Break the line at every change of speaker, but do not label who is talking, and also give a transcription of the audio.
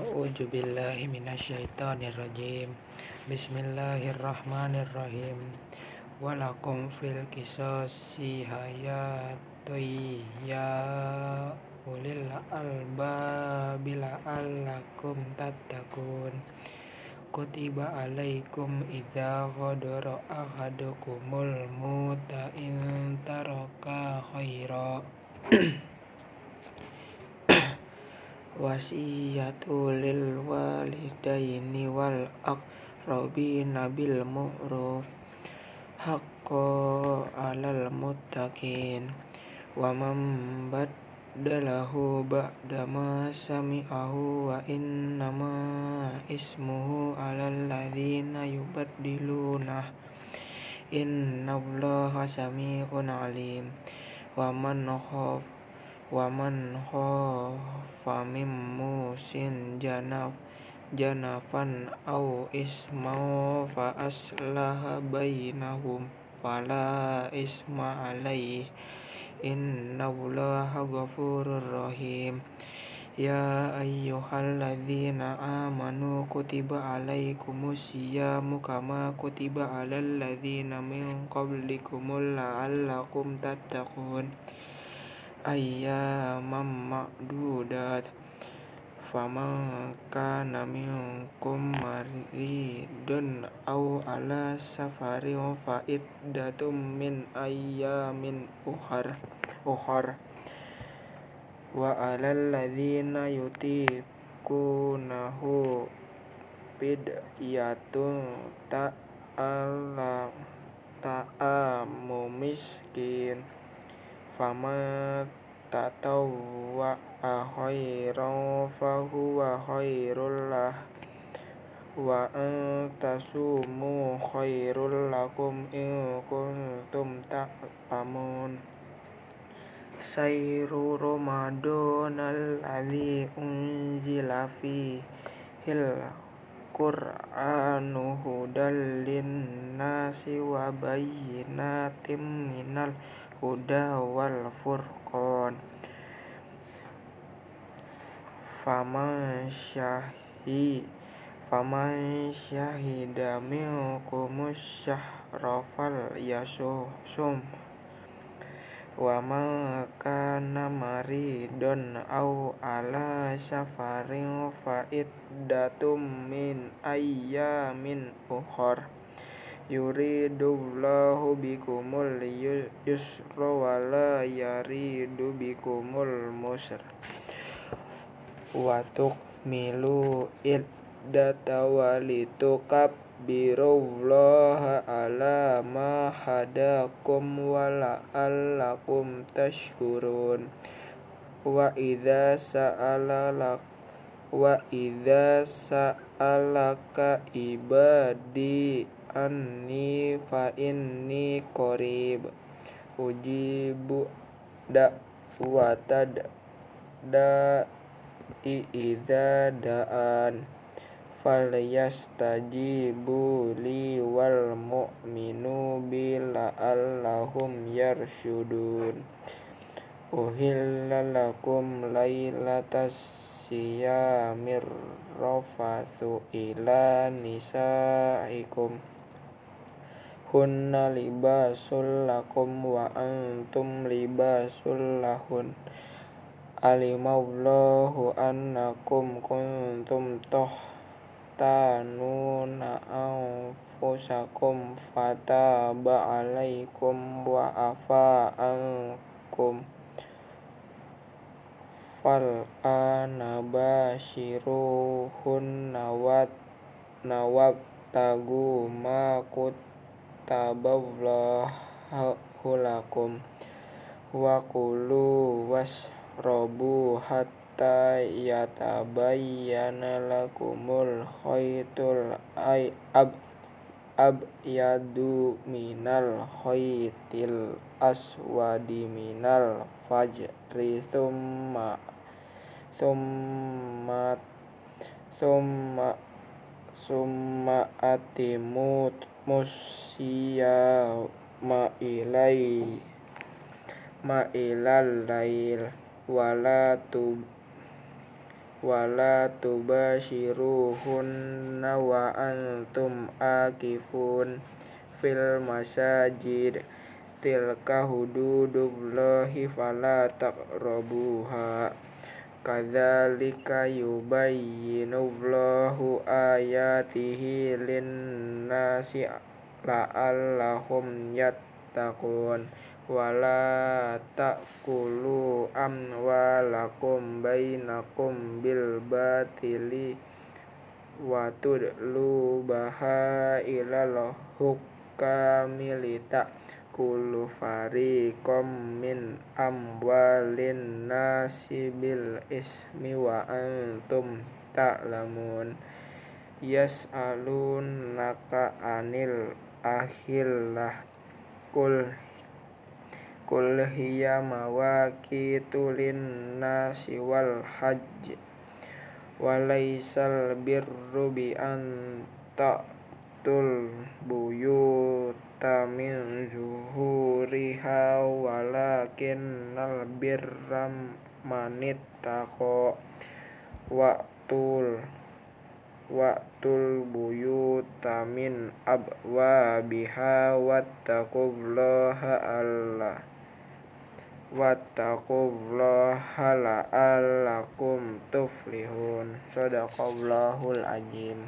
A'udzu billahi minasyaitonir rajim. Bismillahirrahmanirrahim. Walakum fil qisasi hayatun ya ulil albabi la'allakum tattaqun. Kutiba alaikum idza ghadara ahadukumul muta in taraka khaira. wasiyatu walidaini wal aqrabina bil ma'ruf. Haqqo alal muttaqin. Wa man baddalahu ba'da ma sami'ahu wa innama ismuhu alal ladzina yubaddiluna innallaha sami'un alim. Wa man khaf wa man khafa min musin janaf janafan au isma fa aslaha bainahum fala isma alaih innallaha ghafurur rahim. Ya ayyuhalladzina amanu kutiba alaikumus syiyamu kama kutiba alal ladzina min qablikum la'allakum tattaqun ayyaman ma'dudat faman kana minkum maridun aw ala safarin fa iddatum min ayyamin ukhar ukhar. Wa alal ladzina yutiqunahu fidyatun ta'ala ta'amu miskin fama tatawwa khairan fahuwa khairul lah. Wa antasumu khairul lakum in kuntum ta'lamun. Sayru Ramadan alladzi unzila fihil Qur'anu hudal linnasi wa bayyinatin minal huda wal furqan faman syahi faman syahida minkumus syahra fal yasum wa ma kana maridun aw ala safarin fa iddatum min ayyamin ukhra yuridullahu bikumul yusra wa la yaridu bikumul musra wa tukmilu iddata wa litukabbirullaha ala ma hadakum wa la'allakum tashkurun. Wa idza sa'alak wa idza sa'alaka ibadi anni fa inni qarib. Ujibu da'watad da idza da'an. Falyastajibu li wal mu'minu bila allahum yarshudun. Uhilla lakum lailatas siyamir rafathu ila nisaikum hunna libasul lakum wa antum libasul lahun. Alimallahu annakum kuntum tahtanuna anfusakum fataba alaikum wa afa ankum. Fal ana bashiruhunna wat nawab tagu ma kut taballahu lakum wa kulu wasrobu hatta yatabayyana lakumul khaytul ab abyadu minal khaytil aswadi minal fajri thumma thumma thumma summa atimut musya ma'ilai ma'ilal lail wala tu wala tubashiruhunna wa antum akifun. Fil masajid tilka hududullahi fala taqrabuha. Kadzalika yubayyinullahu ayatihi lin-nasi la'allahum yattaqun wala ta'kulu amwalakum bainakum bil batili wa tudlu baha ilal hukami kulu fariqam min amwalin nasi bil ismi wa antum ta'lamun yas'alunaka anil ahillah kul Kul hiya mawaqitu lin-nasi wal hajj. Walaisal birru bi an ta'tul buyuta min zuhuriha walakinnal birra manittaqo wa'tul wa'tul buyuta min abwabiha wattaqullaha Allah. Wattaqullaha la'allakum tuflihun. Sadaqallahul azim